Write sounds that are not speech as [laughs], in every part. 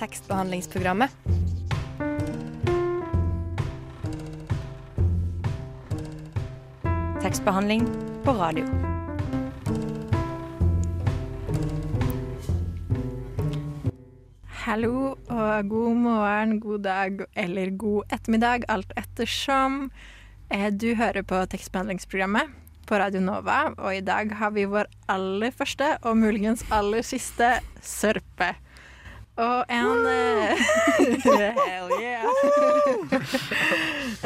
tekstbehandlingsprogrammet. Tekstbehandling på radio. Hallo og god morgen, god dag eller god ettermiddag, alt ettersom. Eh, Du hører på tekstbehandlingsprogrammet på Radio Nova, og i dag har vi vår aller første og muligens aller siste sørpe. Og en eh, [laughs] Hell yeah!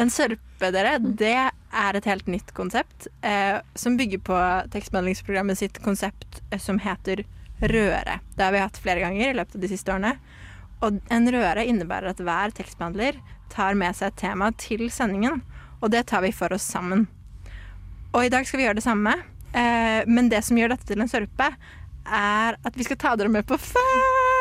en sørpe, dere, det er et helt nytt konsept eh, som bygger på tekstmeldingsprogrammet sitt konsept eh, som heter røre. Det har vi hatt flere ganger i løpet av de siste årene. Og en røre innebærer at hver tekstbehandler tar med seg et tema til sendingen, og det tar vi for oss sammen. Og i dag skal vi gjøre det samme, eh, men det som gjør dette til en sørpe, er at vi skal ta dere med på fest!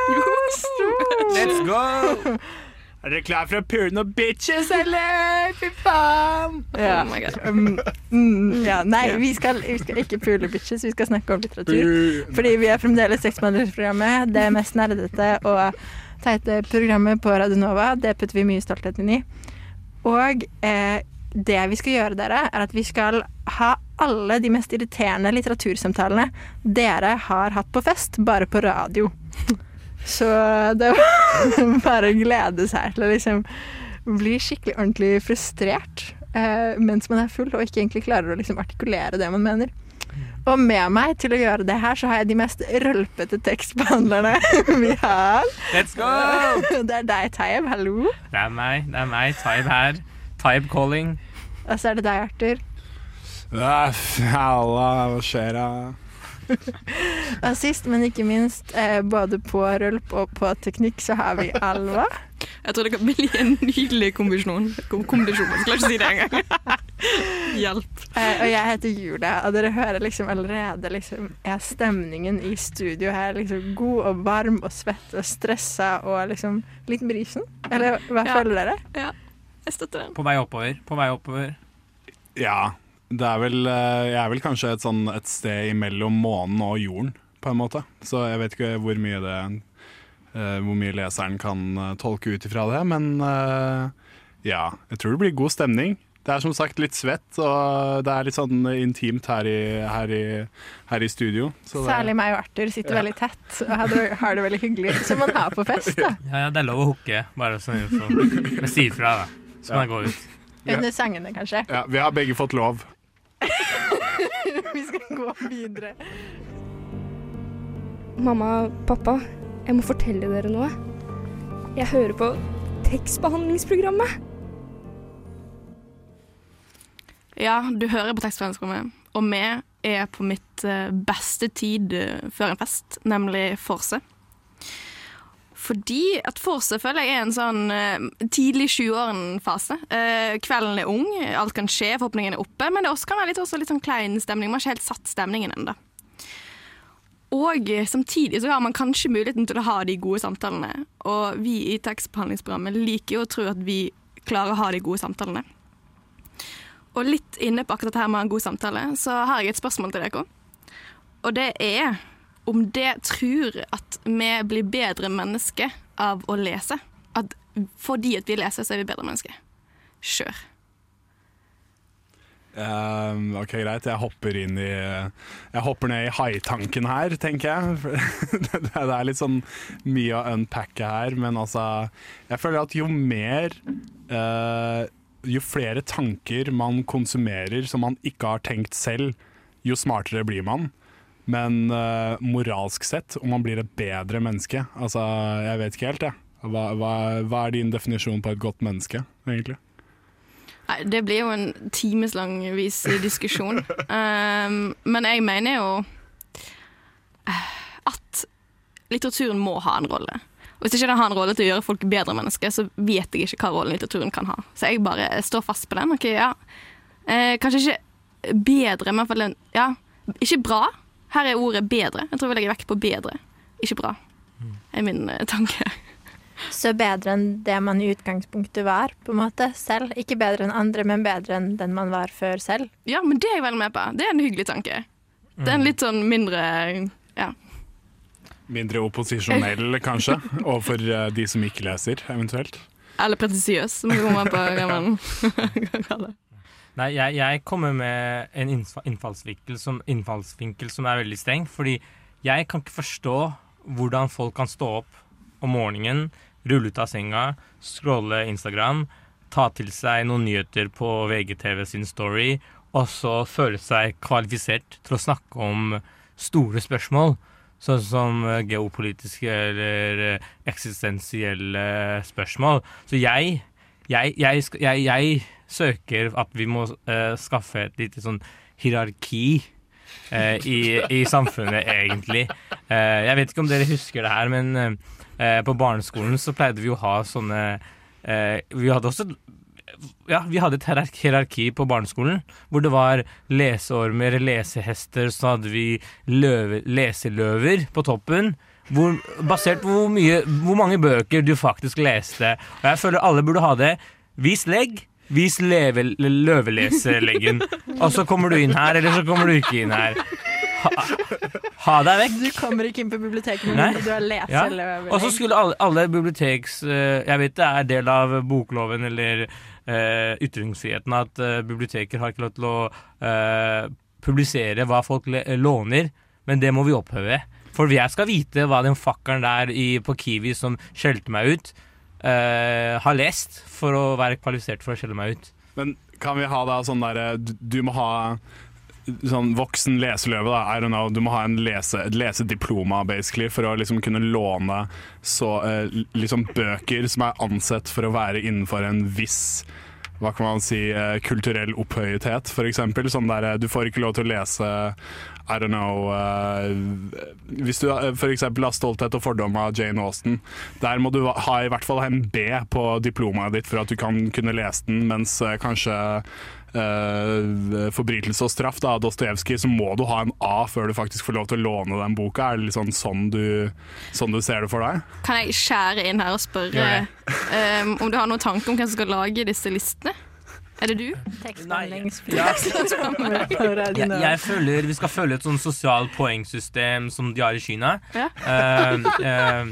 Let's go! [laughs] Er dere klare for å pule noen bitches, eller? Fy faen! Ja. Oh my God. Um, mm, ja, nei, vi skal, vi skal ikke pule bitches, vi skal snakke om litteratur. Fordi vi er fremdeles tekstbehandlingsprogrammet. Det mest nerdete og teite programmet på Radio Nova. Det putter vi mye stolthet inn i. Og eh, det vi skal gjøre, dere, er at vi skal ha alle de mest irriterende litteratursamtalene dere har hatt på fest, bare på radio. Så det er [laughs] bare å glede seg til å liksom bli skikkelig ordentlig frustrert eh, mens man er full og ikke egentlig klarer å liksom artikulere det man mener. Og med meg til å gjøre det her, så har jeg de mest rølpete tekstbehandlerne [laughs] vi har. Let's go! [laughs] Det er deg, Taib. Hallo. Det er meg, det er meg. Taib her. Taib calling. Og så er det deg, Arthur. Halla, hva skjer da? Og sist, men ikke minst, eh, både på rølp og på teknikk, så har vi Alva. Jeg tror det kan bli en nydelig kombinasjon. Kom kombinasjon. Jeg klarer ikke si det engang. Hjelp. Eh, og jeg heter Julia, og dere hører liksom allerede liksom, er stemningen i studio her liksom god og varm og svett og stressa og liksom litt brisen? Eller hva Ja. føler dere? Ja, jeg støtter den. På vei oppover. På vei oppover. Ja, det er vel eh, Jeg er vel kanskje et, sånn, et sted imellom månen og jorden, på en måte. Så jeg vet ikke hvor mye det eh, Hvor mye leseren kan eh, tolke ut ifra det, men ja. Jeg tror det blir god stemning. Det er som sagt litt svett, og det er litt sånn intimt her i, her i, her i studio. Så det, Særlig meg og Arthur sitter veldig tett og har det, har det veldig hyggelig, som man har på fest. da. Ja, ja, det er lov å hooke. Bare sånn info. [laughs] Men si ifra, da. Så kan jeg gå ut. Under sangene, kanskje. ja, vi har begge fått lov. [laughs] Vi skal gå videre. Mamma, pappa, jeg må fortelle dere noe. Jeg hører på tekstbehandlingsprogrammet. Ja, du hører på tekstbehandlingsprogrammet, og vi er på mitt eh, beste tid eh, før en fest, nemlig vorse. Fordi at Forse føler jeg er en sånn eh, tidlig 20-åren-fase. Eh, kvelden er ung, alt kan skje, forhåpningen er oppe, men det også kan være litt, også litt sånn klein stemning. Man har ikke helt satt stemningen ennå. Og samtidig så har man kanskje muligheten til å ha de gode samtalene. Og vi i tekstbehandlingsprogrammet liker jo å tro at vi klarer å ha de gode samtalene. Og litt inne på akkurat dette med en god samtale, så har jeg et spørsmål til dere. Og det er om det tror at vi blir bedre mennesker av å lese. At fordi at vi leser, så er vi bedre mennesker. Kjør. Um, ok, greit. Jeg hopper inn i Jeg hopper ned i haitanken her, tenker jeg. [laughs] det er litt sånn mye å unpacke her, men altså Jeg føler at jo mer uh, Jo flere tanker man konsumerer som man ikke har tenkt selv, jo smartere blir man. Men uh, moralsk sett, om man blir et bedre menneske Altså, jeg vet ikke helt, jeg. Hva, hva, hva er din definisjon på et godt menneske, egentlig? Nei, det blir jo en timeslangvis diskusjon. Um, [laughs] men jeg mener jo eh, at litteraturen må ha en rolle. Og hvis ikke den har en rolle til å gjøre folk bedre mennesker, så vet jeg ikke hva rollen litteraturen kan ha. Så jeg bare står fast på den. Okay, ja. Eh, kanskje ikke bedre, men i hvert fall en Ja, ikke bra. Her er ordet bedre. Jeg tror vi legger vekt på bedre, ikke bra. er min eh, tanke. Så bedre enn det man i utgangspunktet var, på en måte, selv. Ikke bedre enn andre, men bedre enn den man var før selv. Ja, men det er jeg veldig med på. Det er en hyggelig tanke. Det er en litt sånn mindre Ja. Mindre opposisjonell, kanskje, [laughs] overfor eh, de som ikke leser, eventuelt. Eller pretensiøs, som kommer på hva man [laughs] kan kalle det. Nei, jeg, jeg kommer med en innfallsvinkel som, innfallsvinkel som er veldig streng. Fordi jeg kan ikke forstå hvordan folk kan stå opp om morgenen, rulle ut av senga, scrolle Instagram, ta til seg noen nyheter på VGTV sin story, og så føle seg kvalifisert til å snakke om store spørsmål. Sånn som eh, geopolitiske eller eh, eksistensielle spørsmål. Så jeg jeg, jeg, jeg, jeg søker at vi må eh, skaffe et lite sånn hierarki eh, i, i samfunnet, egentlig. Eh, jeg vet ikke om dere husker det her, men eh, på barneskolen så pleide vi å ha sånne eh, Vi hadde også ja, vi hadde et hierarki på barneskolen, hvor det var leseormer, lesehester, så hadde vi løve, leseløver på toppen. Hvor, basert på hvor, mye, hvor mange bøker du faktisk leste. Og jeg føler alle burde ha det. Vis legg, vis leve, løveleseleggen. Og så kommer du inn her, eller så kommer du ikke inn her. Ha, ha deg vekk. Du kommer ikke inn på biblioteket med du har lest Ja. Og så skulle alle, alle biblioteks eh, Jeg vet det er del av bokloven eller uh, ytringsfriheten at uh, biblioteker har ikke lov til å uh, publisere hva folk låner, men det må vi oppheve. For jeg skal vite hva den fakkeren der i, på Kiwi som skjelte meg ut, eh, har lest for å være kvalifisert for å skjelle meg ut. Men kan vi ha da sånn derre du, du må ha sånn voksen leseløve, da. I don't know. Du må ha en lese, et lesediploma, basically, for å liksom kunne låne så eh, liksom bøker som er ansett for å være innenfor en viss hva kan man si, eh, kulturell opphøyethet, eksempel. Sånn der, eh, du får ikke lov til å lese I don't know uh, Hvis du f.eks. har 'Stolthet og fordom' av Jane Austen, der må du ha i hvert fall en B på diplomaet ditt for at du kan kunne lese den, mens kanskje eh, 'Forbrytelse og straff' da, av Dostojevskij, så må du ha en A før du faktisk får lov til å låne den boka. Er det litt sånn sånn du, sånn du ser det for deg? Kan jeg skjære inn her og spørre eh, om du har noen tanke om hvem som skal lage disse listene? Er det du? Jeg, jeg føler Vi skal følge et sånn sosialt poengsystem som de har i Kina. Ja. Uh, eh,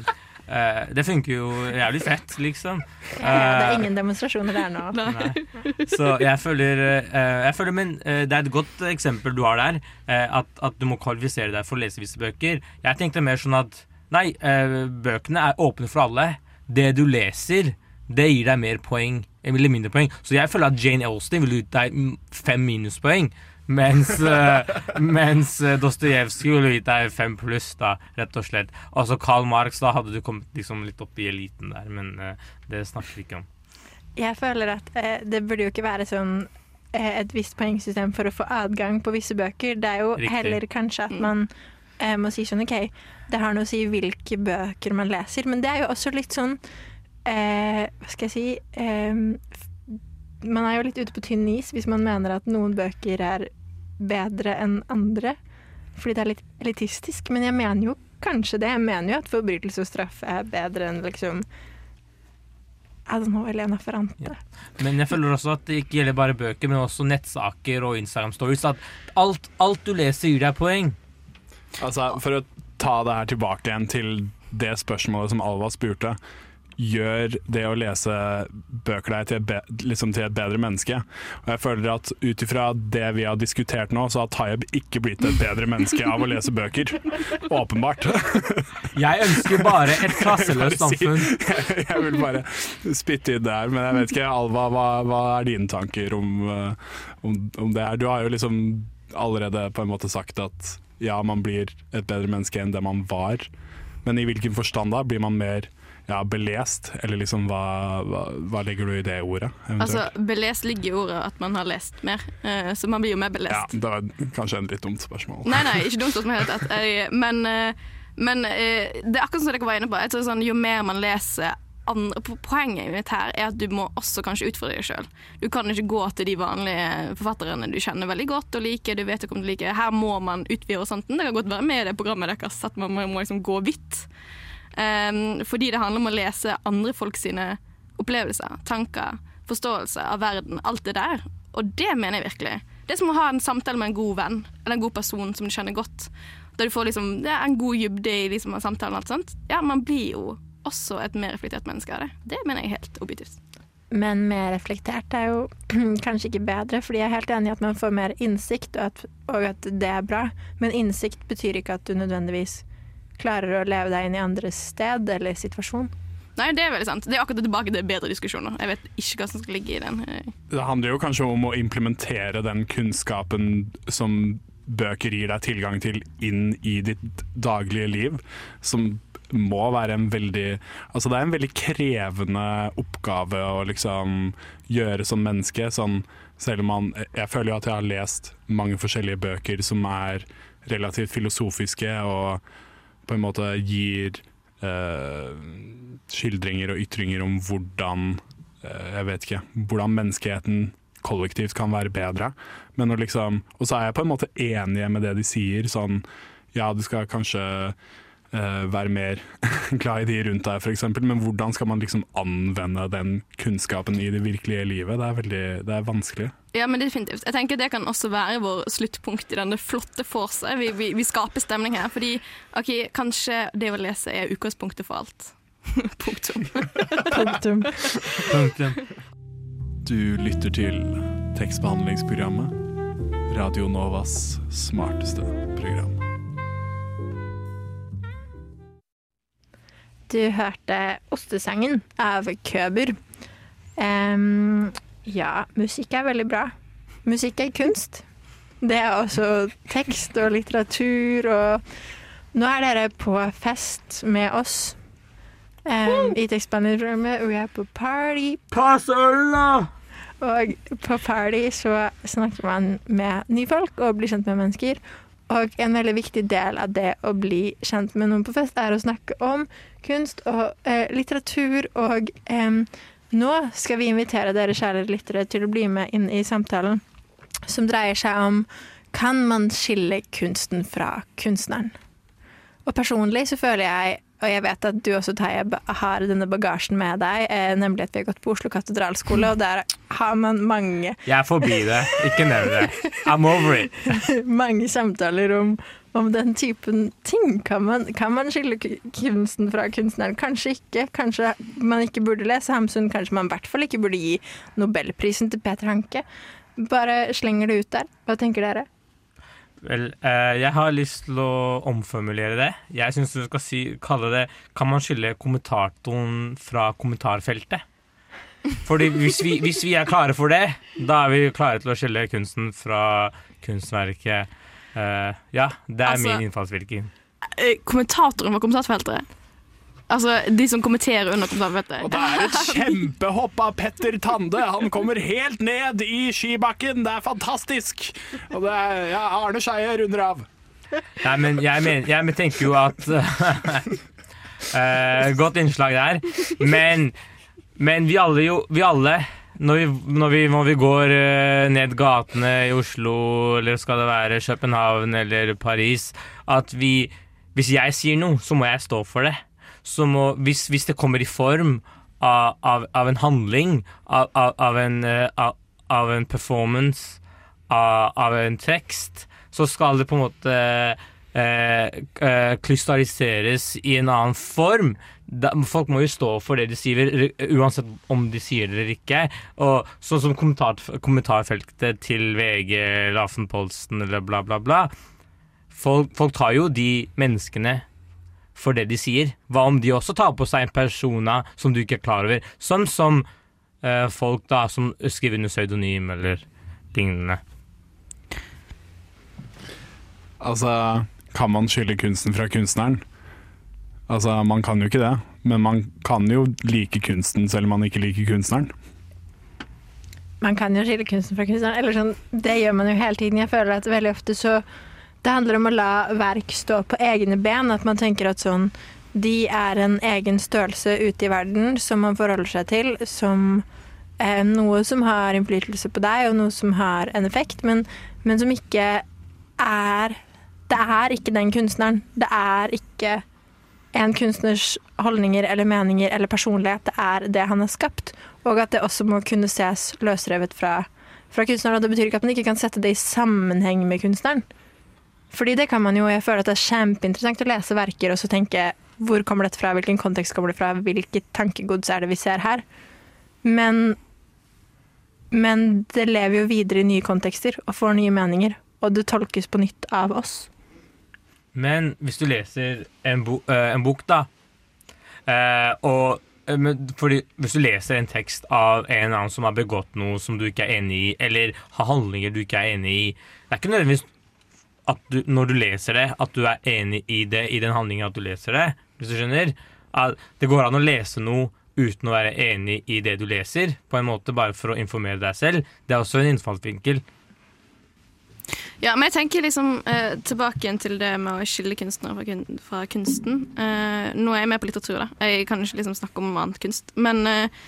eh, det funker jo jævlig fett, liksom. [laughs] Ja, det er Eh, ingen demonstrasjoner der nå. Nei. Så jeg føler, uh, jeg føler Men eh, det er et godt eksempel du har der. eh, at, at du må kvalifisere deg for å lese visse bøker. Jeg tenkte mer sånn at Nei, eh, bøkene er åpne for alle. Det du leser, det gir deg mer poeng eller mindre poeng. Så jeg føler at Jane Austen ville gitt deg fem minuspoeng. Mens, uh, mens eh, Dostojevskij ville gitt deg fem pluss, da, rett og slett. Altså Karl Marx, da hadde du kommet liksom litt opp i eliten der, men eh, det snakker vi ikke om. Jeg føler at eh, det burde jo ikke være sånn eh, et visst poengsystem for å få adgang på visse bøker. Det er jo Riktig. heller kanskje at man eh, må si sånn OK, det har noe å si hvilke bøker man leser, men det er jo også litt sånn eh, Hva skal jeg si eh, Man er jo litt ute på tynn is hvis man mener at noen bøker er bedre enn andre, fordi det er litt elitistisk. Men jeg mener jo kanskje det. Jeg mener jo at forbrytelse og straff er bedre enn liksom I don't know, Elena Ferrante. Men jeg føler også at det ikke gjelder bare bøker, men også nettsaker og Instagram stories. At alt, alt du leser, gir deg poeng. Altså, For å ta det her tilbake igjen til det spørsmålet som Alva spurte. Gjør det å lese bøker deg til, be- liksom til et bedre menneske? Og jeg føler at ut ifra det vi har diskutert nå, så har Tayeb ikke blitt et bedre menneske av å lese bøker. Åpenbart. [laughs] Jeg ønsker bare et [laughs] klasseløst si- samfunn. [laughs] Jeg vil bare spytte inn der, men jeg vet ikke, Alva, hva, hva er dine tanker om, eh, om, om det her? Du har jo liksom allerede på en måte sagt at ja, man blir et bedre menneske enn det man var, men i hvilken forstand da? Blir man mer ja, belest, eller liksom hva, hva, hva legger du i det ordet? Altså, belest ligger i ordet at man har lest mer, uh, så man blir jo mer belest. ja, det var kanskje en litt dumt spørsmål. Nei, nei, ikke dumt spørsmål i det hele tatt. Men, uh, men uh, det er akkurat som dere var inne på. Jeg tror sånn, jo mer man leser andre, po- Poenget mitt her er at du må også kanskje utfordre deg sjøl. Du kan ikke gå til de vanlige forfatterne du kjenner veldig godt og liker. du vet ikke om du liker. Her må man utvide horisonten. Det kan godt være med i det programmet deres at man må liksom gå vidt. Um, fordi det handler om å lese andre folk sine opplevelser, tanker, forståelse av verden. Alt det der. Og det mener jeg virkelig. Det er som å ha en samtale med en god venn eller en god person som du kjenner godt. der du får liksom, det er en god dybde i liksom, samtalen. og alt sånt. Ja, Man blir jo også et mer reflektert menneske av det. Det mener jeg helt objektivt. Men mer reflektert er jo [clears throat] kanskje ikke bedre, fordi jeg er helt enig i at man får mer innsikt, og at, og at det er bra. Men innsikt betyr ikke at du nødvendigvis klarer å leve deg inn i andres sted eller situasjon. Nei, det er veldig sant. Det er akkurat tilbake til bedre diskusjoner. Jeg vet ikke hva som skal ligge i den. eh. Det handler jo kanskje om å implementere den kunnskapen som bøker gir deg tilgang til inn i ditt daglige liv, som må være en veldig Altså det er en veldig krevende oppgave å liksom gjøre som menneske. Sånn, selv om man Jeg føler jo at jeg har lest mange forskjellige bøker som er relativt filosofiske og på en måte gir eh, skildringer og ytringer om hvordan eh, Jeg vet ikke. Hvordan menneskeheten kollektivt kan være bedre. Men å liksom, og så er jeg på en måte enig med det de sier. Sånn ja, du skal kanskje eh, være mer [laughs] glad i de rundt deg, f.eks. Men hvordan skal man liksom anvende den kunnskapen i det virkelige livet? Det er, veldig, det er vanskelig. Ja, men definitivt. Jeg tenker Det kan også være vår sluttpunkt i denne flotte vorset. Vi, vi, vi skaper stemning her. Fordi ok, kanskje det å lese er utgangspunktet for alt. [laughs] Punktum. [laughs] Punktum. Punktum. Du lytter til tekstbehandlingsprogrammet. Radio Novas smarteste program. Du hørte Ostesangen av Køber. Um, ja, musikk er veldig bra. Musikk er kunst. Det er også tekst og litteratur og Nå er dere på fest med oss um, i tekstbehandlingsprogrammet, vi er på party. Pass øla! Og på party så snakker man med nye folk og blir kjent med mennesker. Og en veldig viktig del av det å bli kjent med noen på fest, er å snakke om kunst og eh, litteratur. Og eh, nå skal vi invitere dere kjære lyttere til å bli med inn i samtalen som dreier seg om kan man skille kunsten fra kunstneren? Og personlig så føler jeg, og jeg vet at du også, Taye, har denne bagasjen med deg, eh, nemlig at vi har gått på Oslo katedralskole, og der har man mange, Jeg er forbi det. Ikke nevn det. I'm over it. [laughs] mange samtaler om, om den typen ting. Kan man, kan man skille kunsten fra kunstneren? Kanskje ikke. Kanskje man ikke burde lese Hamsun. Kanskje man i hvert fall ikke burde gi Nobelprisen til Peter Hanke. Bare slenger det ut der. Hva tenker dere? Vel, eh, jeg har lyst til å omformulere det. Jeg syns du skal si, kalle det Kan man skille kommentatoren fra kommentarfeltet? Fordi hvis vi, hvis vi er klare for det, da er vi klare til å skille kunsten fra kunstverket. Eh, ja, det er Altså- min innfallsvirkning. Eh, Kommentatoren var kommentarfeltet. Altså de som kommenterer under kommentarfeltet. Og det er et kjempehopp av Petter Tande. Han kommer helt ned i skibakken. Det er fantastisk. Og det er ja, Arne Skeie runder av. Nei, men jeg, men, jeg tenker jo at uh, [laughs] Godt innslag der. Men, men vi alle jo Vi alle når vi, når vi, når vi går eh, ned gatene i Oslo, eller skal det være København eller Paris At vi Hvis jeg sier noe, så må jeg stå for det. Må, hvis, hvis det kommer i form av, av, av en handling, av, av, en, eh, en performance, av, en tekst, så skal det på en måte eh, eh, krystalliseres i en annen form. Folk må jo stå for det de sier, uansett om de sier det eller ikke. Og Sånn som kommentar, kommentarfeltet til VG eller Aftenposten eller bla, bla, bla. Folk, folk tar jo de menneskene for det de sier. Hva om de også tar på seg en persona som du ikke er klar over? Sånn som eh, folk da som skriver under pseudonym eller lignende. Altså, kan man skille kunsten fra kunstneren? Altså, man kan jo ikke det. Men man kan jo like kunsten selv om man ikke liker kunstneren. Man kan jo skille kunsten fra kunstneren. Eller sånn, det gjør man jo hele tiden. Jeg føler at veldig ofte så Det handler om å la verk stå på egne ben. At man tenker at sånn De er en egen størrelse ute i verden som man forholder seg til som eh, noe som har innflytelse på deg, og noe som har en effekt, men, men som ikke er Det er ikke den kunstneren. Det er ikke en kunstners holdninger eller meninger eller personlighet. Er det han har skapt. Og at det også må kunne ses løsrevet fra, fra kunstneren. Og det betyr ikke at man ikke kan sette det i sammenheng med kunstneren. Fordi det kan man jo, jeg føler at det er kjempeinteressant å lese verker og så tenke hvor kommer dette fra, hvilken kontekst kommer det fra, hvilket tankegods er det vi ser her. Men, men det lever jo videre i nye kontekster og får nye meninger, og det tolkes på nytt av oss. Men hvis du leser en, bo, eh, en bok, da eh, og eh, fordi Hvis du leser en tekst av en eller annen som har begått noe som du ikke er enig i, eller har handlinger du ikke er enig i Det er ikke nødvendigvis at du, når du leser det, at du er enig i det i den handlingen at du leser det. Hvis du skjønner? At det går an å lese noe uten å være enig i det du leser, på en måte bare for å informere deg selv. Det er også en innfallsvinkel. Ja, men jeg tenker liksom eh, tilbake til det med å skille kunstnere fra, kun fra kunsten. Eh, nå er jeg med på litteratur, da. Jeg kan ikke liksom snakke om annet kunst. Men eh,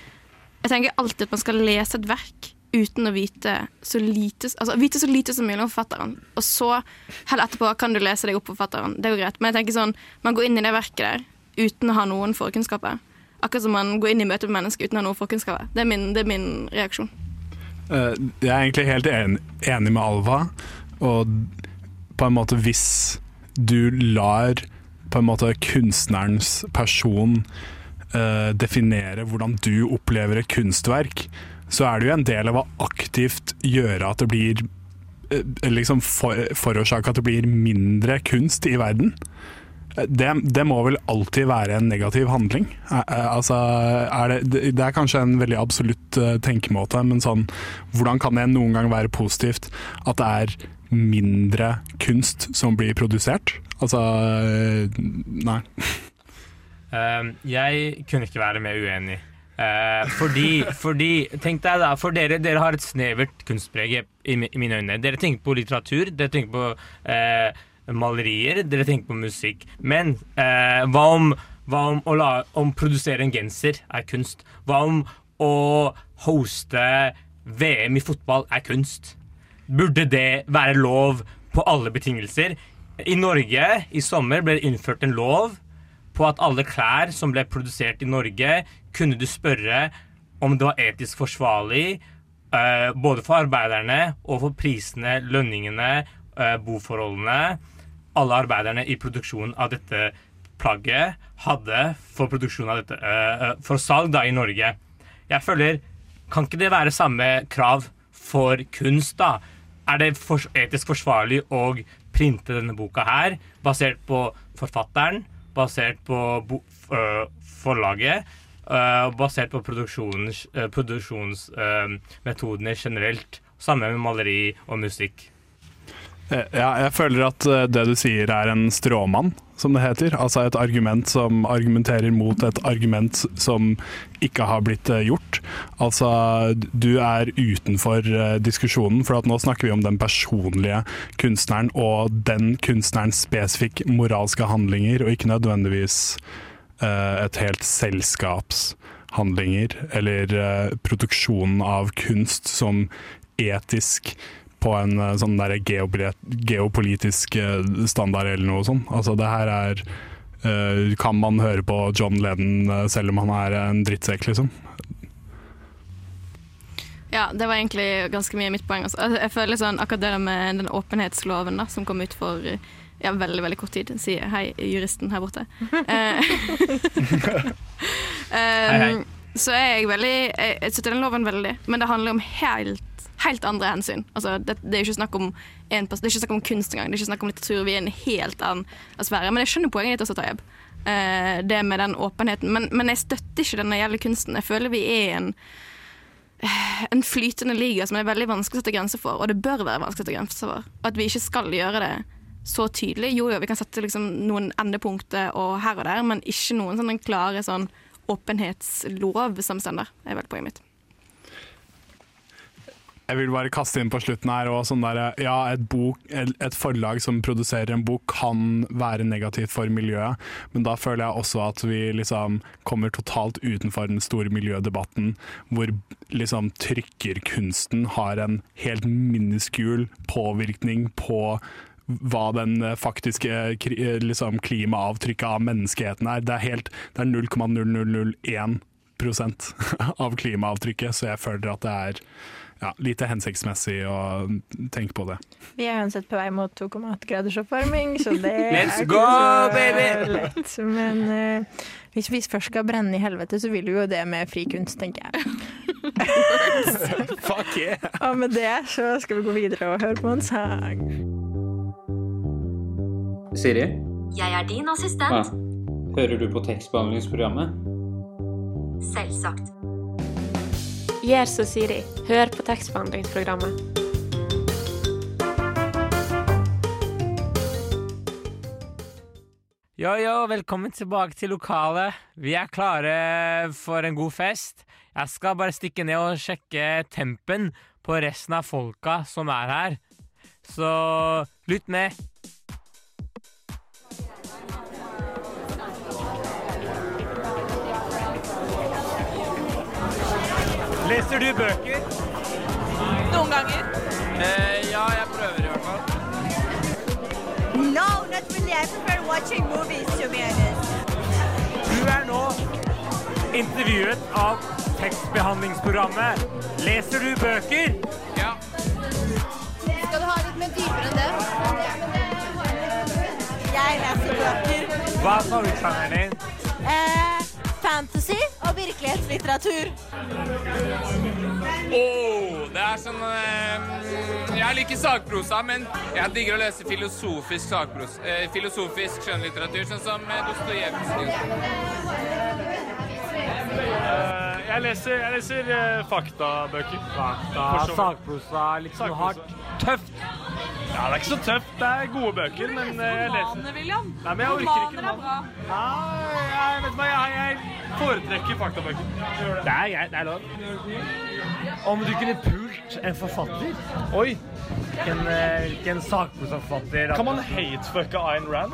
jeg tenker alltid at man skal lese et verk uten å vite så lite, altså, vite så lite som mulig om forfatteren. Og så, heller etterpå, kan du lese deg opp på forfatteren. Det går greit. Men jeg tenker sånn, man går inn i det verket der uten å ha noen forkunnskaper. Akkurat som man går inn i møte med mennesker uten å ha noen forkunnskaper. Det er min, det er min reaksjon. Eh, Jeg er egentlig helt en, enig med Alva, og på en måte hvis du lar på en måte kunstnerens person uh, definere hvordan du opplever et kunstverk, så er det jo en del av å aktivt gjøre at det blir uh, liksom for, Forårsake at det blir mindre kunst i verden. Det, det må vel alltid være en negativ handling? Eh, eh, Altså, er det, det er kanskje en veldig absolutt eh, tenkemåte, men sånn, hvordan kan det noen gang være positivt at det er mindre kunst som blir produsert? Altså, nei. Jeg kunne ikke være mer uenig. Fordi, fordi Tenk deg da, for dere, dere har et snevert kunstpreg i mine øyne. Dere tenker på litteratur, dere tenker på eh, malerier, dere tenker på musikk. Men eh, hva om, hva om å la, om produsere en genser er kunst? Hva om å hoste VM i fotball er kunst? Burde det være lov på alle betingelser? I Norge i sommer ble det innført en lov på at alle klær som ble produsert i Norge, kunne du spørre om det var etisk forsvarlig, eh, både for arbeiderne og for prisene, lønningene, eh, boforholdene alle arbeiderne i produksjonen av dette plagget hadde for produksjon av dette, eh, for salg da i Norge. Jeg føler, kan ikke det være samme krav for kunst da? Er det for, etisk forsvarlig å printe denne boka her, basert på forfatteren, basert på bo, uh, forlaget, uh, basert på produksjons, produksjonsmetodene generelt. Samme med maleri og musikk. Eh, Ja, jeg føler at eh, det du sier er en stråmann, som det heter. Altså et argument som argumenterer mot et argument som ikke har blitt eh, gjort. Altså du er utenfor diskusjonen, for nå snakker vi om den personlige kunstneren og den kunstnerens spesifikke moralske handlinger, og ikke nødvendigvis et helt selskaps handlinger, eller produksjonen av kunst som etisk på en eh, sånn der geopolitisk eh, standard eller noe sånt. Altså det her er eh, Kan man høre på John Lennon selv om han er en drittsekk, liksom? Ja, det var egentlig ganske mye mitt poeng. Altså. Altså, Jeg føler sånn, akkurat det med den åpenhetsloven da, som kom ut for ja, veldig veldig kort tid, sier hei, juristen her borte. um, [laughs] Hei, hei. um, [laughs] Så er jeg veldig jeg støtter den loven veldig, men det handler om helt, helt andre hensyn. Altså, det, det er ikke snakk om en, det er ikke snakk om kunst engang, det er ikke snakk om litteratur. Vi er en helt annen sfære. Men jeg skjønner poenget ditt også, Tayeb. Uh, det med den åpenheten. Men, men jeg støtter ikke den gjelder kunsten. Jeg føler vi er en en flytende liga som det er veldig vanskelig å sette grenser for, og det bør være vanskelig å sette grenser for. At vi ikke skal gjøre det så tydelig. Jo, jo, vi kan sette liksom noen endepunkter og her og der, men ikke noen sånne klare sånn åpenhetslov som sender, er vel poenget mitt. Jeg vil bare kaste inn på slutten her òg sånn derre Ja, et, bok, et forlag som produserer en bok kan være negativt for miljøet, men da føler jeg også at vi liksom kommer totalt utenfor den store miljødebatten, hvor liksom trykkerkunsten har en helt miniskul påvirkning på hva den faktiske liksom, klimaavtrykket av menneskeheten er. Det er, helt, det er 0,0001 [laughs] av klimaavtrykket, så jeg føler at det er ja, lite hensiktsmessig å tenke på det. Vi er uansett på vei mot 2,8 graders oppvarming, så det [laughs] Let's er go, ikke så baby! lett. Men eh, hvis vi først skal brenne i helvete, så vil vi jo det med fri kunst, tenker jeg. [laughs] Fuck yeah! Og med det så skal vi gå videre og høre på en sang. Siri, Jeg er din assistent. ja. hører du på tekstbehandlingsprogrammet? Selvsagt. Gjør som Siri. Hør på tekstbehandlingsprogrammet. Yo, yo, velkommen tilbake til lokalet. Vi er klare for en god fest. Jeg skal bare stikke ned og sjekke tempen på resten av folka som er her. Så lytt med. Leser du bøker? Noen ganger. Eh, ja, jeg prøver i hvert fall. No, not really. I prefer watching movies, to be honest. Du er nå intervjuet av tekstbehandlingsprogrammet. Leser du bøker? Ja. Skal du ha litt mer dypere enn det? Jeg leser bøker. Hva er favorittsjangeren din? Eh, fantasy og virkelighetslitteratur. Oh, det er sånn eh, Jeg liker sakprosa, men jeg digger å lese filosofisk sakpros. Eh, filosofisk skjønnlitteratur, sånn som eh, Dostojevskij. Jeg leser, jeg leser uh, faktabøker. Fakta, sakprosa, litt sånn hardt. Tøft. Ja, det er ikke så tøft. Det er gode bøker, men eh, jeg leser William. Nei, men jeg orker ikke roman. Nei, jeg vet hva, jeg, jeg foretrekker faktabøker. Det er greit, det er lov. Om du kunne pult en forfatter? Oi, Hvilken, eh, hvilken sakprosaforfatter? kan man hatefucke Ayn Rand?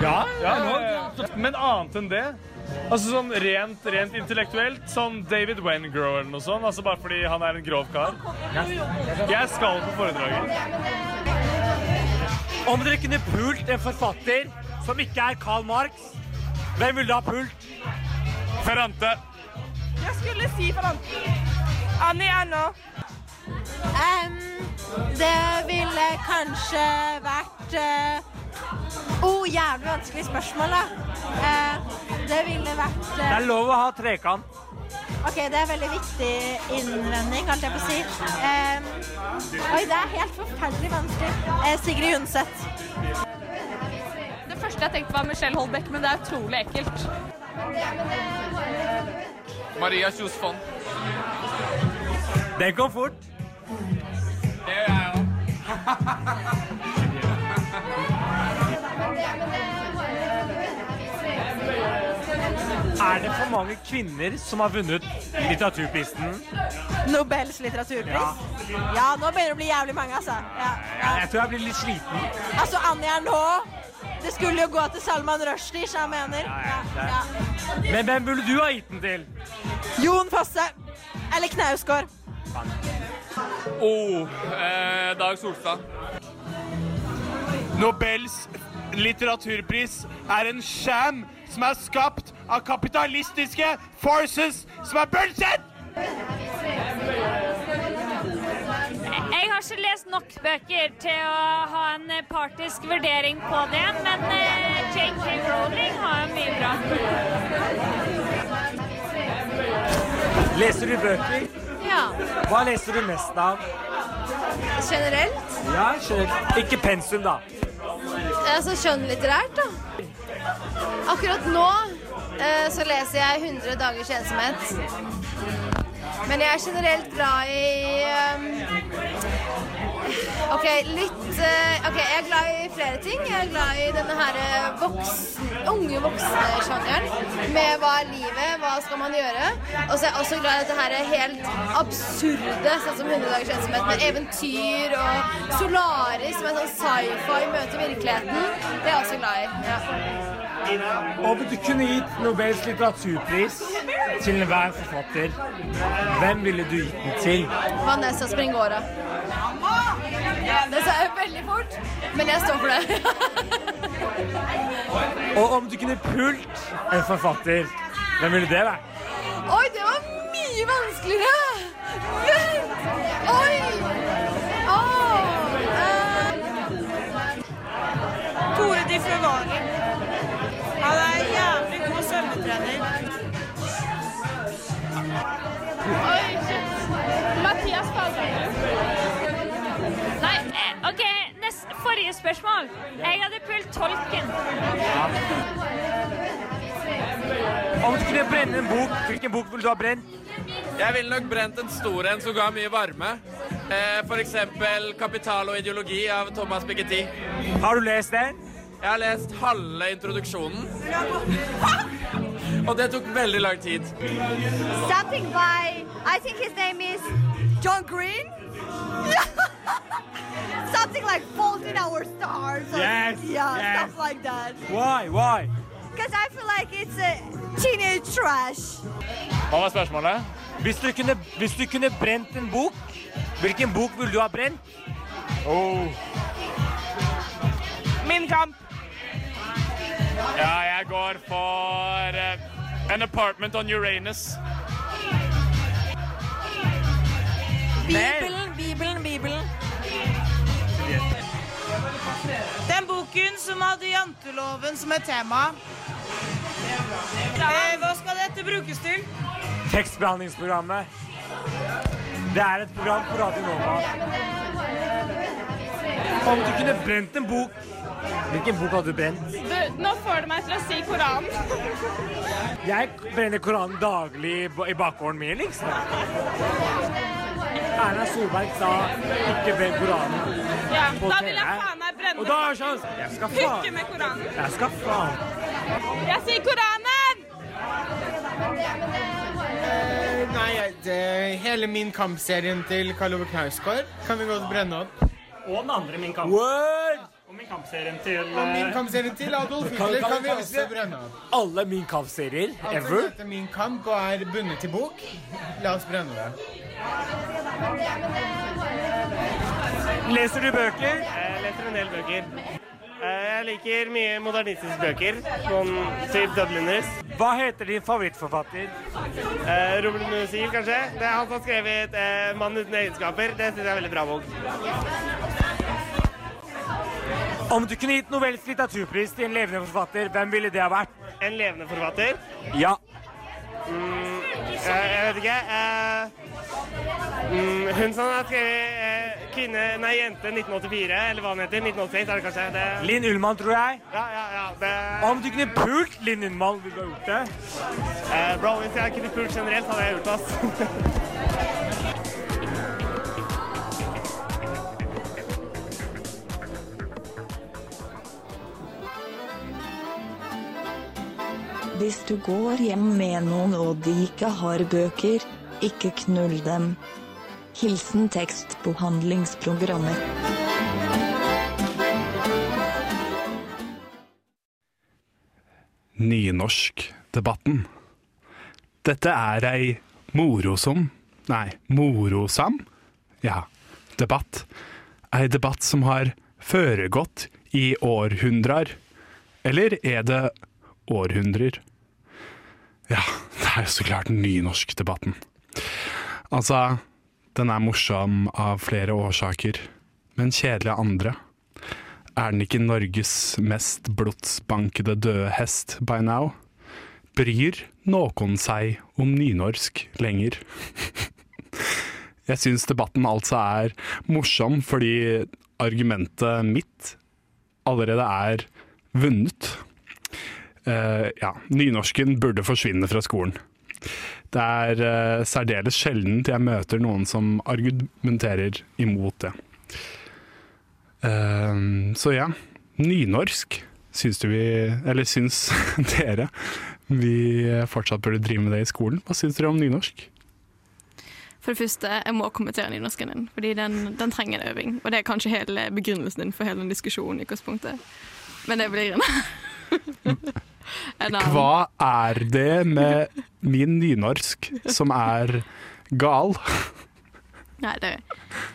Ja, Ja, ja, men annet enn det. Altså sånn rent, rent intellektuelt, Sånn David Wengrow eller noe sånt. Altså bare fordi han er en grov kar. Jeg skal på foredraget. Om dere kunne pult en forfatter som ikke er Karl Marx, hvem ville da ha pult? Ferrante. Jeg skulle si Ferrante. Annie Erno. Um, det ville kanskje vært uh, Oh, jævlig vanskelig spørsmål, da. Uh, det ville vært Det eh, er lov å ha trekant. OK, det er veldig viktig innvending, holdt jeg på å si. Eh, oi, det er helt forferdelig vanskelig. Eh, Sigrid Undset. Det første jeg tenkte var Michelle Holbeck, men det er utrolig ekkelt. Maria Kjos Fonn. Den kom fort. Det gjør jeg òg. [laughs] [laughs] Er det for mange kvinner som har vunnet litteraturprisen? Nobels litteraturpris. Ja. nå begynner det å bli jævlig mange, altså. Ja, ja. Jeg tror jeg blir litt sliten. Altså, Anja nå Det skulle jo gå til Salman Rushdie, som jeg mener. Ja, ja. Men hvem burde du ha gitt den til? Jon Fosse. Eller Knausgård. Oh, eh, Dag Solstad. Nobels litteraturpris er en sham som er skapt av kapitalistiske forces som er bullshit! Jeg har ikke lest nok bøker til å ha en partisk vurdering på det, men eh, J.K. Rowling har jo mye bra. Leser du bøker? Ja. Hva leser du mest av? Generelt? Ja, generelt. Ikke pensum, da. Altså skjønnlitterært, da. Akkurat nå så leser jeg 100 dagers ensomhet. Men jeg er generelt glad i eh, OK, litt eh, OK, jeg er glad i flere ting. Jeg er glad i denne her eh, voksen, unge voksne-sjangeren. Med hva er livet, hva skal man gjøre? Og så er jeg også glad i dette her helt absurde, sånn som 100 dagers ensomhet, med eventyr og Solaris, som er sånn sci-fi møter virkeligheten. Det er jeg også glad i. Ja. Om du kunne gitt Nobels litteraturpris til enhver forfatter, hvem ville du gitt den til? Vanessa Springåra. Det sa jeg veldig fort, men jeg står for det. Og om du kunne pult en forfatter, hvem ville det vært? Oi, det var mye vanskeligere! Vent! Oi! Åh, eh, Tore Di Fevali. Han er jævlig god svømmetrener. Oi, shit. Mathias Fallberg. OK. Neste, forrige spørsmål. Jeg hadde pult tolken. Om du skulle brenne en bok, hvilken bok ville du ha brent? Jeg ville nok brent en stor en som ga mye varme. Eh, for eksempel 'Kapital og ideologi' av Thomas Piketty. Har du lest den? Jeg har lest halve introduksjonen. Og det tok veldig lang tid. Something by, I think his name is John Green. [laughs] Something like Fault Our Stars. or- Yes, Yeah, yes. stuff like that. Why? Why? Because I feel like it's a teenage trash. Hva var spørsmålet? Hvis du kunne, hvis du kunne brent en bok, hvilken bok ville du ha brent? Oh. Min kamp. Ja, jeg går for uh, An Apartment on Uranus. Bibelen, Bibelen, Bibelen. Den boken som hadde janteloven som et tema. Eh, hva skal dette brukes til? Tekstbehandlingsprogrammet. Det er et program på Radio Nova. Om du kunne brent en bok, hvilken bok hadde du brent? Du, nå får du meg til å si Koranen. Jeg brenner Koranen daglig i i bakgården min, liksom. Erna Solberg sa 'ikke brenn Koranen' Ja, på da vil jeg faen meg brenne Og da er sånn Jeg skal faen. med Koranen. Jeg skal faen. Jeg sier Koranen! Nei, det, hele min kampserien til Karl Ove Knausgård kan vi godt brenne opp. Og den andre Min kamp. Word! Og Min kampserien til Og min kampserien til Adolf Hitler kan vi også brenne opp. Alle Min Kamp-serier Alt som ever. heter Min kamp og er bundet til bok, la oss brenne det. Leser du bøker? Jeg leser en del bøker. Eh, Jeg liker mye modernistiske bøker, sånn type Dubliners. Hva heter din favorittforfatter? Eh, Robert Musil, kanskje. Det er han som har skrevet eh, 'Mann uten egenskaper'. Det syns jeg er en veldig bra bok. Om du kunne gitt Nobels litteraturpris til en levende forfatter, hvem ville det ha vært? En levende forfatter? Ja. Mm, jeg, jeg vet ikke. Uh, mm, hun som har skrevet uh, 'Kvinne, nei, jente 1984', eller hva hun heter. 1986 er det kanskje. Det... Linn Ullmann, tror jeg. Ja, ja, ja. Det... Om du kunne pult Linn Ullmann, ville du ha gjort det? Uh, bro, hvis jeg kunne pult generelt, hadde jeg gjort det, [laughs] Hvis du går hjem med noen og de ikke har bøker, ikke knull dem. Hilsen tekstbehandlingsprogrammet. Nynorskdebatten. Dette er ei morosom Nei, morosam? Ja, debatt. Ei debatt som har foregått i århundrer. Eller er det århundrer? Ja, det er jo så klart nynorskdebatten. Altså, den er morsom av flere årsaker, men kjedelig av andre. Er den ikke Norges mest blodsbankede døde hest by now? Bryr noen seg om nynorsk lenger? [laughs] Jeg syns debatten altså er morsom fordi argumentet mitt allerede er vunnet. Eh, ja, nynorsken burde forsvinne fra skolen. Det er eh, særdeles sjeldent jeg møter noen som argumenterer imot det. Eh, så ja, nynorsk syns du vi Eller syns [laughs] dere vi fortsatt burde drive med det i skolen? Hva syns dere om nynorsk? For det første, jeg må kommentere nynorsken din, fordi den, den trenger en øving. Og det er kanskje hele begrunnelsen din for hele den diskusjonen i utgangspunktet. Men det blir en. [laughs] Hva er det med min nynorsk som er gal? Nei, det,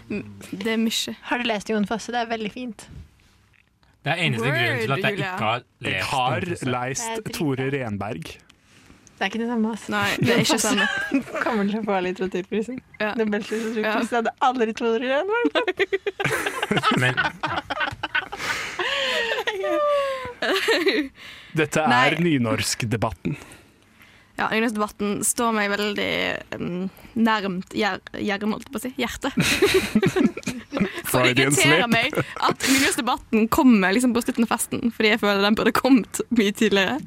det er mye. Har du lest Jon Fosse? Det er veldig fint. Det er eneste grunnen til at jeg Julia. ikke har lest Jeg har lest leist Tore Renberg. Det er ikke det samme. Altså. Nei, det er ikke det samme. [laughs] kommer til å få litteraturprisen. Ja. Litteraturpris. Ja. [laughs] [laughs] Jeg hadde aldri trodd det. igjen. Men Dette er nynorskdebatten. Ja, Nynorskdebatten står meg veldig um, nærmt hjer hjernen, holdt jeg på å si. Hjertet. [laughs] For det irriterer meg at Nynorskdebatten kommer liksom på slutten av festen, fordi jeg føler den burde kommet mye tidligere.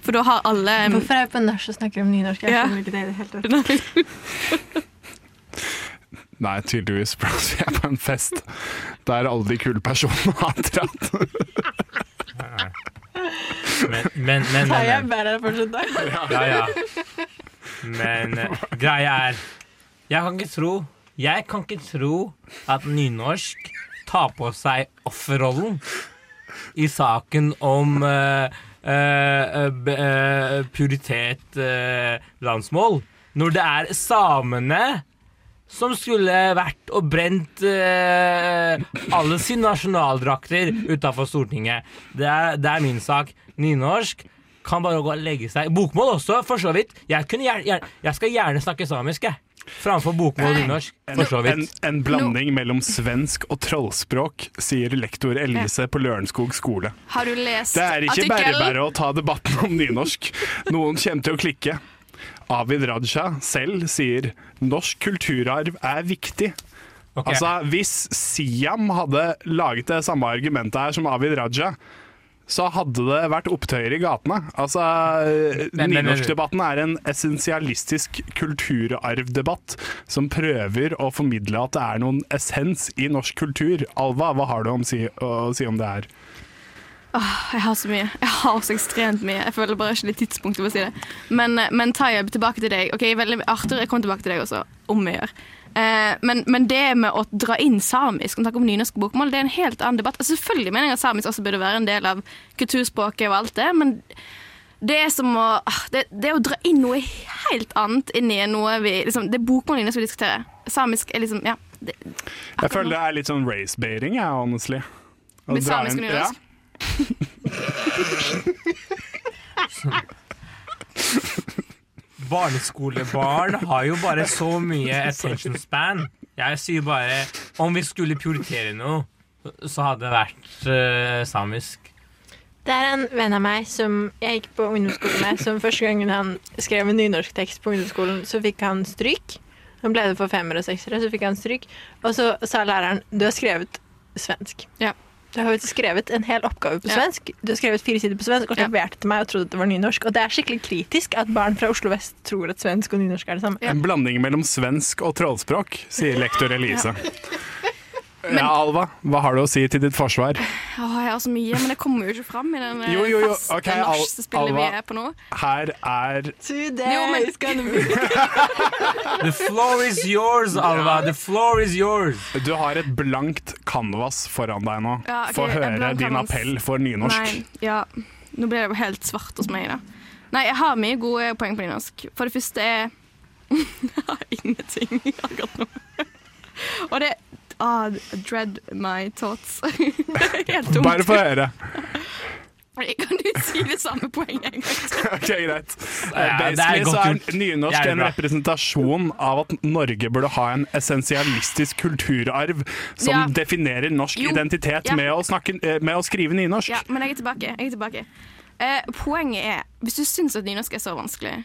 For da har alle um, Hvorfor er vi på nach og snakker om nynorsk? Jeg Ja. skjønner ikke det i det hele tatt. Nei, tydeligvis, for vi er på en fest der alle de kule personene har dratt. [laughs] Men, men, men, men, jeg bare fortsatt der. [laughs] Ja, ja. Men eh, greia er Jeg kan ikke tro Jeg kan ikke tro at nynorsk tar på seg offerrollen i saken om uh, uh, uh, puritet eh, landsmål, når det er samene som skulle vært og brent eh, alle sine nasjonaldrakter utafor Stortinget. Det er, det er min sak. Nynorsk kan bare gå og legge seg. Bokmål også, for så vidt. Jeg, kunne gjerne, jeg skal gjerne snakke samisk, jeg. Framfor bokmål og nynorsk. For så En, vidt. en blanding mellom svensk og trollspråk, sier lektor Elise på Lørenskog skole. Har du lest Det er ikke bare bare å ta debatten om nynorsk. Noen kommer til å klikke. Avid Raja selv sier norsk kulturarv er viktig. Altså, Hvis Siam hadde laget det samme argumentet her som Avid Raja, så hadde det vært opptøyer i gatene. Altså, Nynorskdebatten er en essensialistisk kulturarvdebatt som prøver å formidle at det er noen essens i norsk kultur. Alva, hva har du om si, å si om det her? Åh, jeg har så mye. Jeg har så ekstremt mye. Jeg føler bare ikke det tidspunktet for å si det. Men, eh, men Tayeb, tilbake til deg. Ok, veldig, Arthur, jeg kommer tilbake til deg også, om vi gjør. Eh, men, men det med å dra inn samisk og snakke om nynorsk bokmål, det er en helt annen debatt. Altså, selvfølgelig mener jeg at samisk også burde være en del av kulturspråket og alt det, men det er som å det, det er å dra inn noe helt annet inn i noe vi liksom, Det er bokmål nynorsk vi diskuterer. Samisk er liksom Ja. Det, Jeg føler det er litt sånn race-baiting, jeg, honestly. Å Med samisk og nynorsk? [laughs] Barneskolebarn har jo bare så mye attention span. Jeg sier bare om vi skulle prioritere noe, så hadde det vært uh, samisk. Det er en venn av meg som jeg gikk på ungdomsskolen med, som første gangen han skrev en nynorsktekst på ungdomsskolen, så fikk han stryk. Han ble det for femmer og seksere, så fikk han stryk. Og så sa læreren du har skrevet svensk. Du har jo skrevet en hel oppgave på Ja. svensk. Du har skrevet fire sider på svensk og leverte til meg og trodde det var nynorsk. Og det er skikkelig kritisk at barn fra Oslo vest tror at svensk og nynorsk er det samme. En blanding mellom svensk og trollspråk, sier lektor Elise. [laughs] Ja, Alva, hva har du å si til ditt forsvar? Åh, jeg har så mye, men det kommer jo ikke fram i den eh, Jo, jo, jo, faste ok, Al- nachspillet vi er på nå. Her er Today Jo, men- is gonna be [laughs] The floor is yours, Alva. The floor is yours. Du har et blankt canvas foran deg nå. Ja, okay, Få høre din canvas. appell for nynorsk. Nei, ja. Nå blir det jo helt svart hos meg, da. Nei, jeg har mye gode poeng på nynorsk. For det første er [laughs] Jeg har ingenting akkurat nå. Og det ah, Dread my thoughts. det [laughs] er helt dumt. Bare få høre. Kan du si det samme poenget en gang til? [laughs] Ok, greit. Ja, er Basically så er nynorsk en representasjon av at Norge burde ha en essensialistisk kulturarv som Ja. definerer norsk Jo, identitet ja. med, å snakke, eh, med å skrive nynorsk. Ja, men jeg er tilbake. Jeg er tilbake. Uh, poenget er, hvis du syns at nynorsk er så vanskelig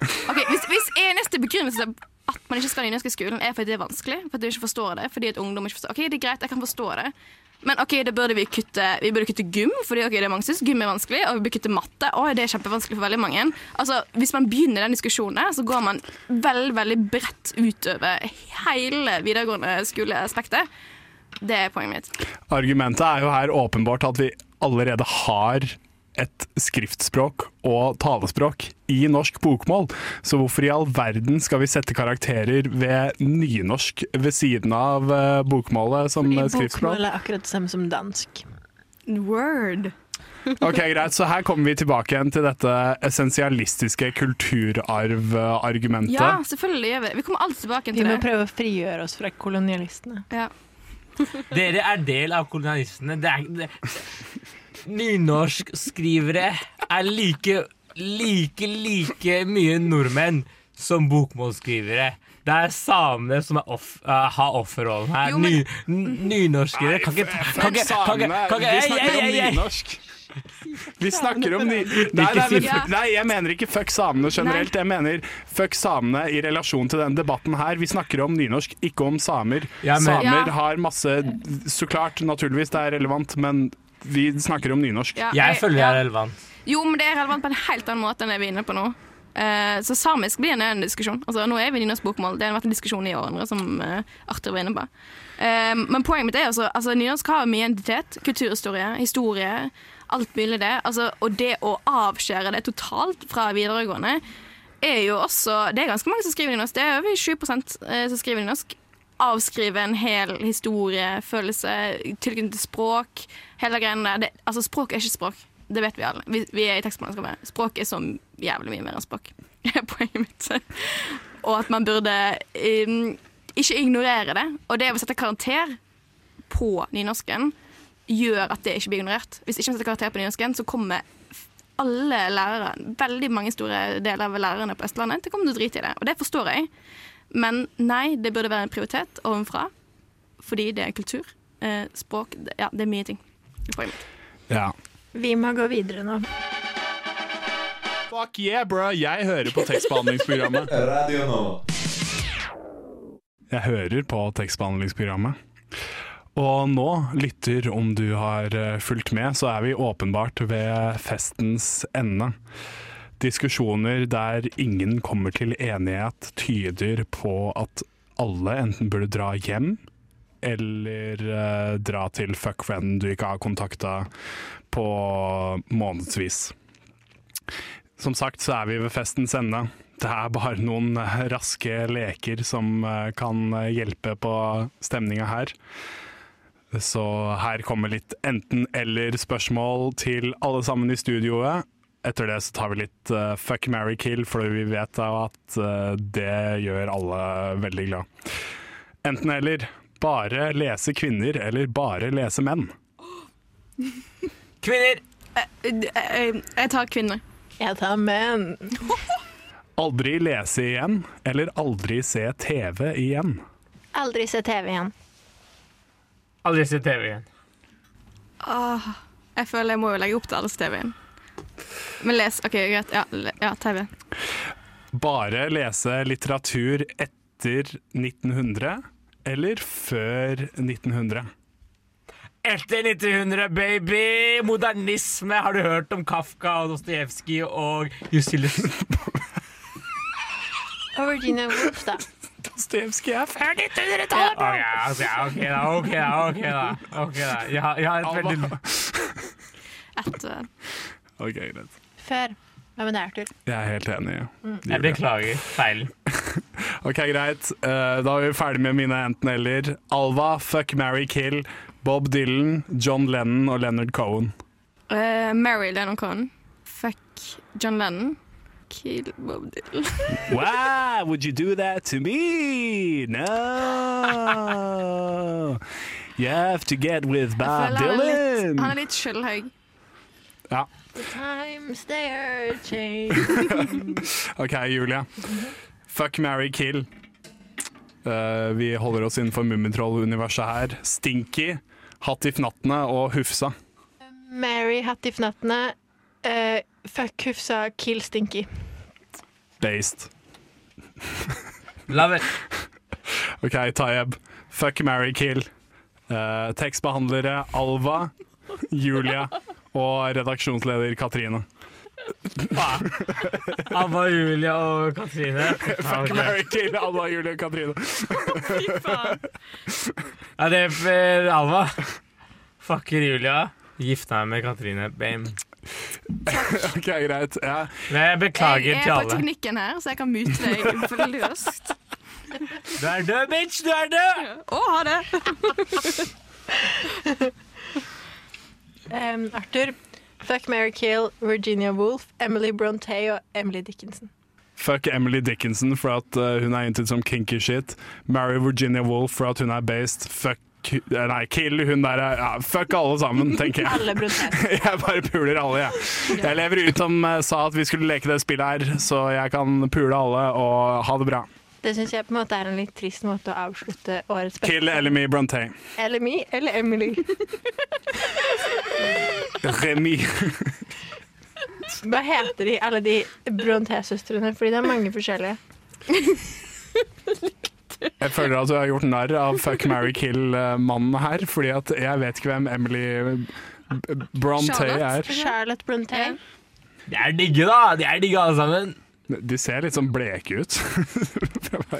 Ok, Hvis, hvis eneste begrunnelse at man ikke skal ha nynorsk i skolen, er fordi det er vanskelig, Fordi du ikke forstår det, fordi at ungdom ikke forstår Ok, det er greit, jeg kan forstå det. Men ok, det burde vi kutte Vi burde kutte gym, fordi okay, det er mange synes gym er vanskelig. Og vi burde kutte matte. Oi, det er kjempevanskelig for veldig mange. Altså, Hvis man begynner den diskusjonen, så går man veldig veldig bredt utover hele videregående skoleaspektet. Det er poenget mitt. Argumentet er jo her åpenbart at vi allerede har et skriftspråk og talespråk i norsk bokmål. Så hvorfor i all verden skal vi sette karakterer ved nynorsk ved siden av eh, bokmålet som Fordi skriftspråk? Bokmål er akkurat det samme som dansk. Word. [laughs] Ok, greit. Så her kommer vi tilbake igjen til dette essensialistiske kulturarvargumentet. Ja, selvfølgelig gjør vi det. Vi kommer alltid tilbake til det. Vi må det. prøve å frigjøre oss fra kolonialistene. Ja. Dere er del av kolonialistene. Det er, det, nynorskskrivere er like like, like mye nordmenn som bokmålsskrivere. Det er samene som er off, uh, har offerrollen her. Jo, men- Ny, nynorskere kan ikke kan ikke- kan ikke- kan ikke- Vi snakker om nynorsk. Vi snakker om ny... Nei, nei, nei, jeg mener ikke fuck samene generelt. Jeg mener fuck samene i relasjon til denne debatten her. Vi snakker om nynorsk, ikke om samer. Samer har masse Så klart, naturligvis, det er relevant, men vi snakker om nynorsk. Ja, Jeg jeg- føler det er relevant. Jo, men det er relevant på en helt annen måte enn det vi er inne på nå. Eh, så samisk blir en, en diskusjon. Altså, nå er vi nynorsk bokmål. Det har vært en diskusjon i årene, som eh, Arthur var inne på. Eh, men poenget mitt er altså, altså nynorsk har mye identitet. Kulturhistorie, historie, alt mulig det. Altså, og det å avskjære det totalt fra videregående er jo også Det er ganske mange som skriver nynorsk. Det er over 20 eh, som skriver nynorsk. Avskrive en hel historie, følelse, tilknytning til språk, hele greiene der. Altså, språk er ikke språk. Det vet vi alle. Vi, vi er i tekstbehandlingsprogrammet. Språk er så jævlig mye mer enn språk. Det [laughs] er poenget mitt. Og at man burde um, ikke ignorere det. Og det å sette karakter på nynorsken gjør at det ikke blir ignorert. Hvis ikke man setter karakter på nynorsken, så kommer alle lærere, veldig mange store deler av lærerne på Østlandet, til å komme til å drite i det. Og det forstår jeg. Men nei, det burde være en prioritet ovenfra. Fordi det er kultur. Eh, språk Ja, det er mye ting. Ja. Vi må gå videre nå. Fuck yeah, bro! Jeg hører på tekstbehandlingsprogrammet. [laughs] Radio nå. Jeg hører på tekstbehandlingsprogrammet. Og nå, lytter, om du har eh, fulgt med, så er vi åpenbart ved festens ende. Diskusjoner der ingen kommer til enighet, tyder på at alle enten burde dra hjem eller eh, dra til fuckfrienden du ikke har kontakta på månedsvis. Som sagt så er vi ved festens ende. Det er bare noen eh, raske leker som eh, kan hjelpe på stemninga her. Så her kommer litt enten-eller-spørsmål til alle sammen i studioet. Etter det så tar vi litt uh, fuck, marry, kill, for vi vet da at uh, det gjør alle veldig glad. Enten-eller. Bare lese kvinner eller bare lese menn? Kvinner! Eh, Jeg tar kvinner. Jeg tar menn. [laughs] Aldri lese igjen eller aldri se TV igjen? Aldri se TV igjen. Aldri se TV igjen. Åh, jeg føler jeg må jo legge opp til alles TV-en. Men les. OK, greit. Ja, ja TV. Bare lese litteratur etter 1900 eller før 1900? Etter 1900, baby! Modernisme! Har du hørt om Kafka og Dostojevskij og Jusilus? Og Virginia Woolf, da. Dostojevskij er før 1900-tallet, Ok, okay, ok da, ok da, ok da. Ok da. Jeg har, jeg har et veldig Ok, greit. Før. men det er Arthur? Jeg er helt enig. Mm. Jeg beklager feilen. [laughs] Ok, greit. Eh, da er vi ferdig med mine enten-eller. Alva, fuck, marry, kill. Bob Dylan, John Lennon og Leonard Cohen. Uh, Mary Leonard Cohen. Fuck John Lennon. Kill Bob Dylan. [laughs] Why would you do that to me? No! [laughs] You have to get with Bob Dylan. han er litt, han er litt skyldhøy. Ja. The times they are changing. [laughs] OK, Julie. Fuck, marry, kill. Uh, vi holder oss innenfor Mummitroll-universet her. Stinky, Hattifnattene og Hufsa. Mary Hattifnattene. Uh, fuck Hufsa, kill Stinky. Based. Love it. [laughs] OK, Tayeb. Fuck, marry, kill. Uh, tekstbehandlere Alva, Julia og redaksjonsleder Katrine. Abba Julia og Katrine. [laughs] Fuck, Mary kill. Abba Julia og Katrine. [laughs] Ja, det er for Alva. Fucker Julia. Gifta meg med Katrine. Bame. OK, greit. Ja. Men jeg beklager Jeg til er på teknikken her, så jeg kan mute deg [laughs] veldig raskt. Du er død, bitch! Du er død! Å, ha det! Um, Arthur. Fuck Mary Kill, Virginia Woolf, Emily Bronte og Emily Dickinson. Fuck Emily Dickinson for at eh, hun er intet som kinky shit. Marry Virginia Woolf for at hun er based. Fuck fuck Nei, kill hun der. Ja, fuck alle sammen, tenker jeg. Alle [laughs] Jeg bare puler alle, jeg. Jeg lever ut som eh, sa at vi skulle leke det spillet her, så jeg kan pule alle og ha det bra. Det syns jeg på en måte er en litt trist måte å avslutte årets beste Kill Elemy Brontë. Eller eller Emily. Remy. Hva heter de, alle de Brontë-søstrene? Fordi det er mange forskjellige. Jeg føler at du har gjort narr av fuck, marry, kill-mannen her, fordi at jeg vet ikke hvem Emily Brontë er. Charlotte Brontë. De er digge, da! De er digge alle sammen. De ser litt sånn bleke ut.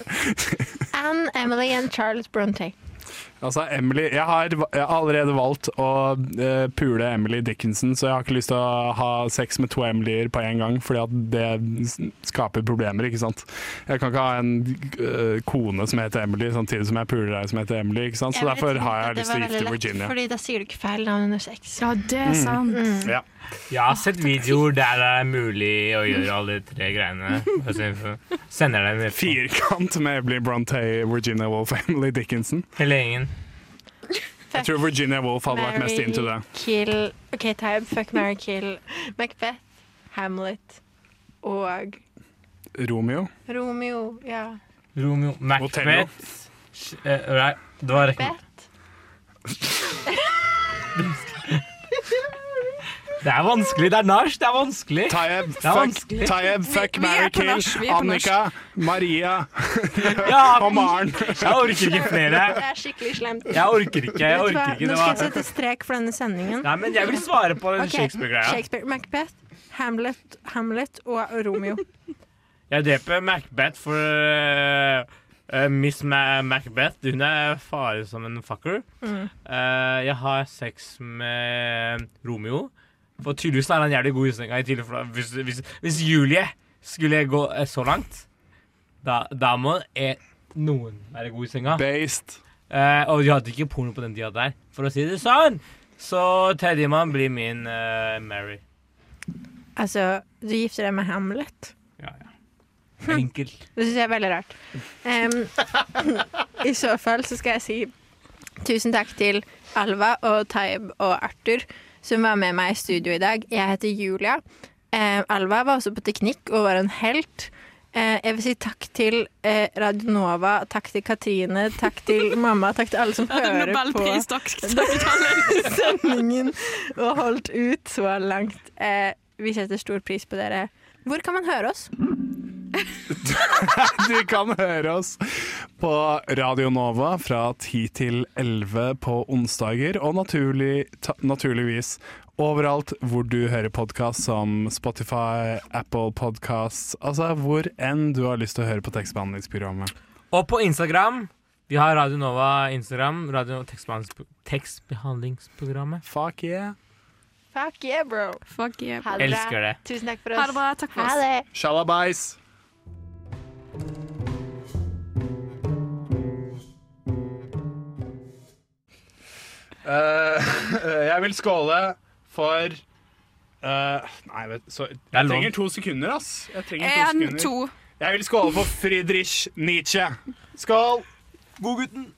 [laughs] Anne, Emily og Charlotte Brontë. Altså, Emily Jeg har, jeg har allerede valgt å uh, pule Emily Dickinson, så jeg har ikke lyst til å ha sex med to Emilyer på en gang, fordi at det skaper problemer, ikke sant. Jeg kan ikke ha en uh, kone som heter Emily, samtidig som jeg puler deg som heter Emily, ikke sant. Så Jeg derfor har jeg lyst til å gifte Virginia. Fordi da sier du ikke feil navn under sex. Ja, det er Mm. sant. Mm. Ja. Jeg har sett videoer der det er mulig å gjøre alle de tre greiene. Sender dem. Firkant med Emily Brontë, Virginia Woolf Emily Dickinson. Hele gjengen. Jeg tror Virginia Woolf hadde vært mest into det. Kill OK, type. Fuck, marry, kill. [laughs] Macbeth, Hamlet og Romeo. Romeo. Ja. Romeo Macbeth eh, Nei, det var ikke [laughs] Det er vanskelig. Det er nach. Det er vanskelig. Tayeb, fuck, vanskelig. Tayeb, fuck, på kill. Annika, Maria [laughs] Ja, og Maren. Jeg orker ikke flere. Det er skikkelig slemt. Jeg orker ikke. Jeg orker ikke. Nå skal jeg sette strek for denne sendingen. Nei, men jeg vil svare på den okay. Shakespeare-greia. Shakespeare, Macbeth, Hamlet, Hamlet og Romeo. Jeg dreper Macbeth for uh, eh, Miss Ma Macbeth. Hun er fare som en fucker. Mm. Uh, jeg har sex med Romeo. For tydeligvis er han jævlig god for- hvis, hvis, hvis Julie skulle gå eh, så langt, da, da må noen være god i senga. Based. Eh, og de hadde ikke porno på den tida der, for å si det sånn. Så tredjemann blir min uh, Mary. Altså, du gifter deg med Hamlet. Ja, ja. Enkelt. Det syns jeg er veldig rart. Um, [laughs] I så fall så skal jeg si tusen takk til Alva og Taib og Arthur som var med meg i studio i dag. Jeg heter Julia. Eh, Alva var også på teknikk og var en helt. Eh, jeg vil si takk til eh, Radio Nova, takk til Katrine, takk til [laughs] mamma, takk til alle som hører på [laughs] sendingen og holdt ut så langt. Eh, vi setter stor pris på dere. Hvor kan man høre oss? [laughs] Du kan høre oss på Radio Nova fra 10 til 11 på onsdager, og naturlig, ta, naturligvis overalt hvor du hører podkast som Spotify, Apple Podcasts, altså hvor enn du har lyst til å høre på tekstbehandlingsprogrammet. Og på Instagram Vi har Radio Nova Instagram. Radio tekstbehandlings- Tekstbehandlingsprogrammet. Fuck yeah. Fuck yeah, bro. Fuck yeah. bro. Elsker det. Tusen takk for oss. Ha det bra. Takk for Ha oss. det. Shalabais. Eh, [laughs] jeg vil skåle for eh, Nei, vet så, er Jeg lov. trenger to sekunder, ass. Jeg trenger to En, sekunder. to. Jeg vil skåle for Friedrich Nietzsche. Skål! Godgutten.